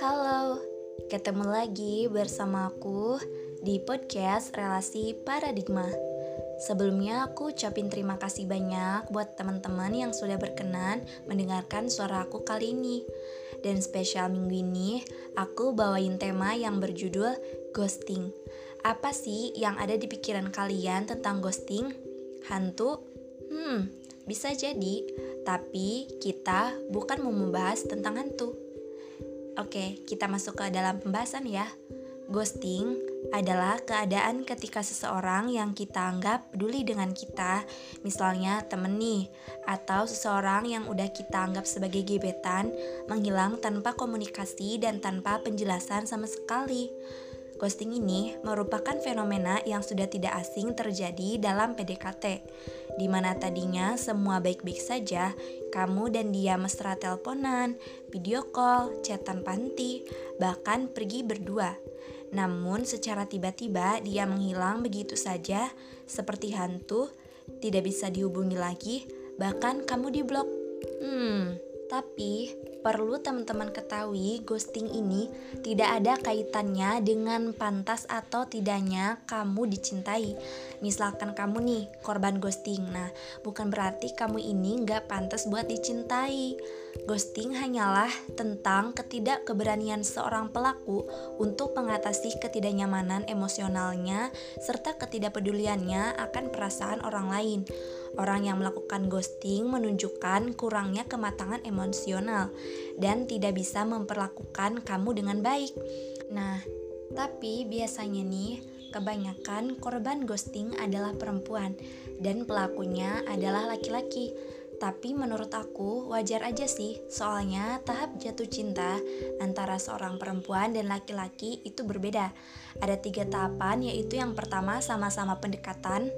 Halo, ketemu lagi bersama aku di podcast Relasi Paradigma. Sebelumnya aku ucapin terima kasih banyak buat teman-teman yang sudah berkenan mendengarkan suara aku kali ini. Dan spesial minggu ini, aku bawain tema yang berjudul ghosting. Apa sih yang ada di pikiran kalian tentang ghosting? Hantu? Hmm, bisa jadi, tapi kita bukan mau membahas tentang hantu. Oke, kita masuk ke dalam pembahasan ya. Ghosting adalah keadaan ketika seseorang yang kita anggap peduli dengan kita, misalnya temen nih, atau seseorang yang udah kita anggap sebagai gebetan, menghilang tanpa komunikasi dan tanpa penjelasan sama sekali. Ghosting ini merupakan fenomena yang sudah tidak asing terjadi dalam PDKT, di mana tadinya semua baik-baik saja, kamu dan dia mesra teleponan, video call, chatan panti, bahkan pergi berdua. Namun secara tiba-tiba dia menghilang begitu saja, seperti hantu, tidak bisa dihubungi lagi, bahkan kamu diblok. Hmm, tapi perlu teman-teman ketahui ghosting ini tidak ada kaitannya dengan pantas atau tidaknya kamu dicintai. Misalkan kamu nih korban ghosting, nah bukan berarti kamu ini nggak pantas buat dicintai. Ghosting hanyalah tentang ketidakkeberanian seorang pelaku untuk mengatasi ketidaknyamanan emosionalnya serta ketidakpeduliannya akan perasaan orang lain. Orang yang melakukan ghosting menunjukkan kurangnya kematangan emosional dan tidak bisa memperlakukan kamu dengan baik. Nah, tapi biasanya nih, kebanyakan korban ghosting adalah perempuan dan pelakunya adalah laki-laki. Tapi menurut aku wajar aja sih, soalnya tahap jatuh cinta antara seorang perempuan dan laki-laki itu berbeda. Ada tiga tahapan, yaitu yang pertama sama-sama pendekatan,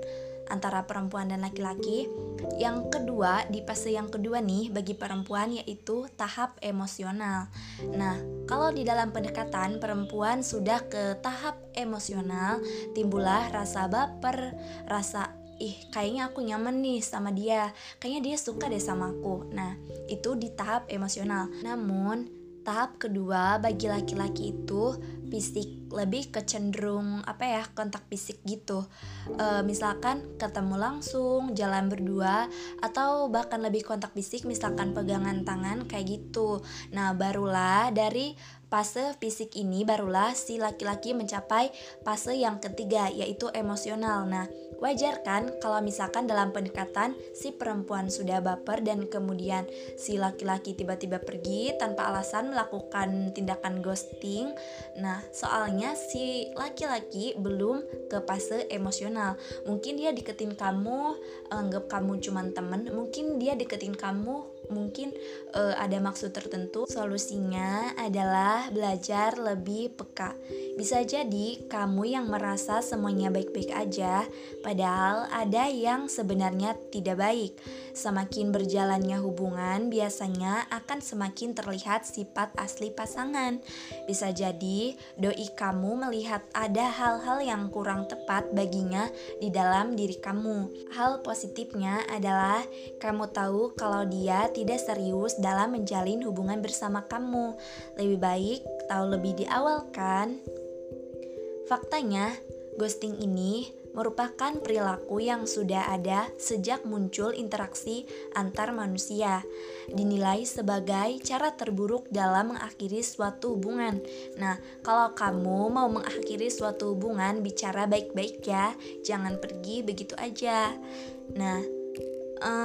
antara perempuan dan laki-laki. Yang kedua, di fase yang kedua nih bagi perempuan yaitu tahap emosional. Nah, kalau di dalam pendekatan perempuan sudah ke tahap emosional, timbullah rasa baper, rasa ih kayaknya aku nyaman nih sama dia, kayaknya dia suka deh sama aku. Nah, itu di tahap emosional. Namun, tahap kedua bagi laki-laki itu fisik lebih kecenderung apa ya kontak fisik gitu. E, misalkan ketemu langsung jalan berdua atau bahkan lebih kontak fisik misalkan pegangan tangan kayak gitu. Nah barulah dari fase fisik ini barulah si laki-laki mencapai fase yang ketiga yaitu emosional nah Wajar kan kalau misalkan dalam pendekatan si perempuan sudah baper dan kemudian si laki-laki tiba-tiba pergi tanpa alasan melakukan tindakan ghosting. Nah, soalnya si laki-laki belum ke fase emosional. Mungkin dia deketin kamu, anggap kamu cuma temen, mungkin dia deketin kamu mungkin uh, ada maksud tertentu. Solusinya adalah belajar lebih peka. Bisa jadi kamu yang merasa semuanya baik-baik aja, padahal ada yang sebenarnya tidak baik. Semakin berjalannya hubungan, biasanya akan semakin terlihat sifat asli pasangan. Bisa jadi doi kamu melihat ada hal-hal yang kurang tepat baginya di dalam diri kamu. Hal positifnya adalah kamu tahu kalau dia tidak serius dalam menjalin hubungan bersama kamu. Lebih baik tahu lebih di awal kan? Faktanya, ghosting ini merupakan perilaku yang sudah ada sejak muncul interaksi antar manusia. Dinilai sebagai cara terburuk dalam mengakhiri suatu hubungan. Nah, kalau kamu mau mengakhiri suatu hubungan, bicara baik-baik ya, jangan pergi begitu aja. Nah,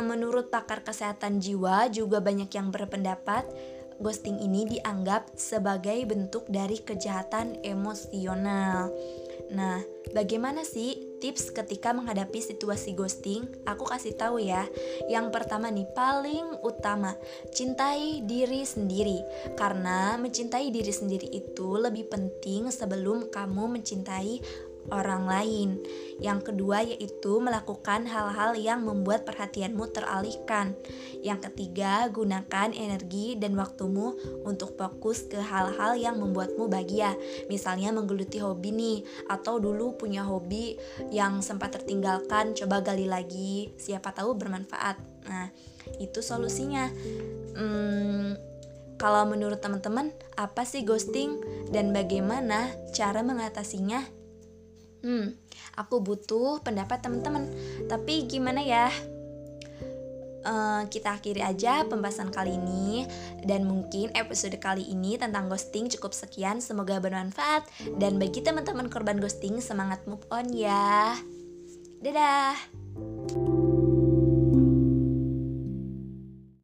menurut pakar kesehatan jiwa juga banyak yang berpendapat ghosting ini dianggap sebagai bentuk dari kejahatan emosional. Nah, bagaimana sih tips ketika menghadapi situasi ghosting? Aku kasih tahu ya. Yang pertama nih, paling utama, cintai diri sendiri. Karena mencintai diri sendiri itu lebih penting sebelum kamu mencintai orang lain. Yang kedua yaitu melakukan hal-hal yang membuat perhatianmu teralihkan. Yang ketiga, gunakan energi dan waktumu untuk fokus ke hal-hal yang membuatmu bahagia. Misalnya menggeluti hobi nih, atau dulu punya hobi yang sempat tertinggalkan, coba gali lagi, siapa tahu bermanfaat. Nah, itu solusinya. Hmm, kalau menurut teman-teman, apa sih ghosting dan bagaimana cara mengatasinya? Hmm, aku butuh pendapat teman-teman. Tapi gimana ya? Uh, kita akhiri aja pembahasan kali ini. Dan mungkin episode kali ini tentang ghosting cukup sekian. Semoga bermanfaat. Dan bagi teman-teman korban ghosting semangat move on ya. Dadah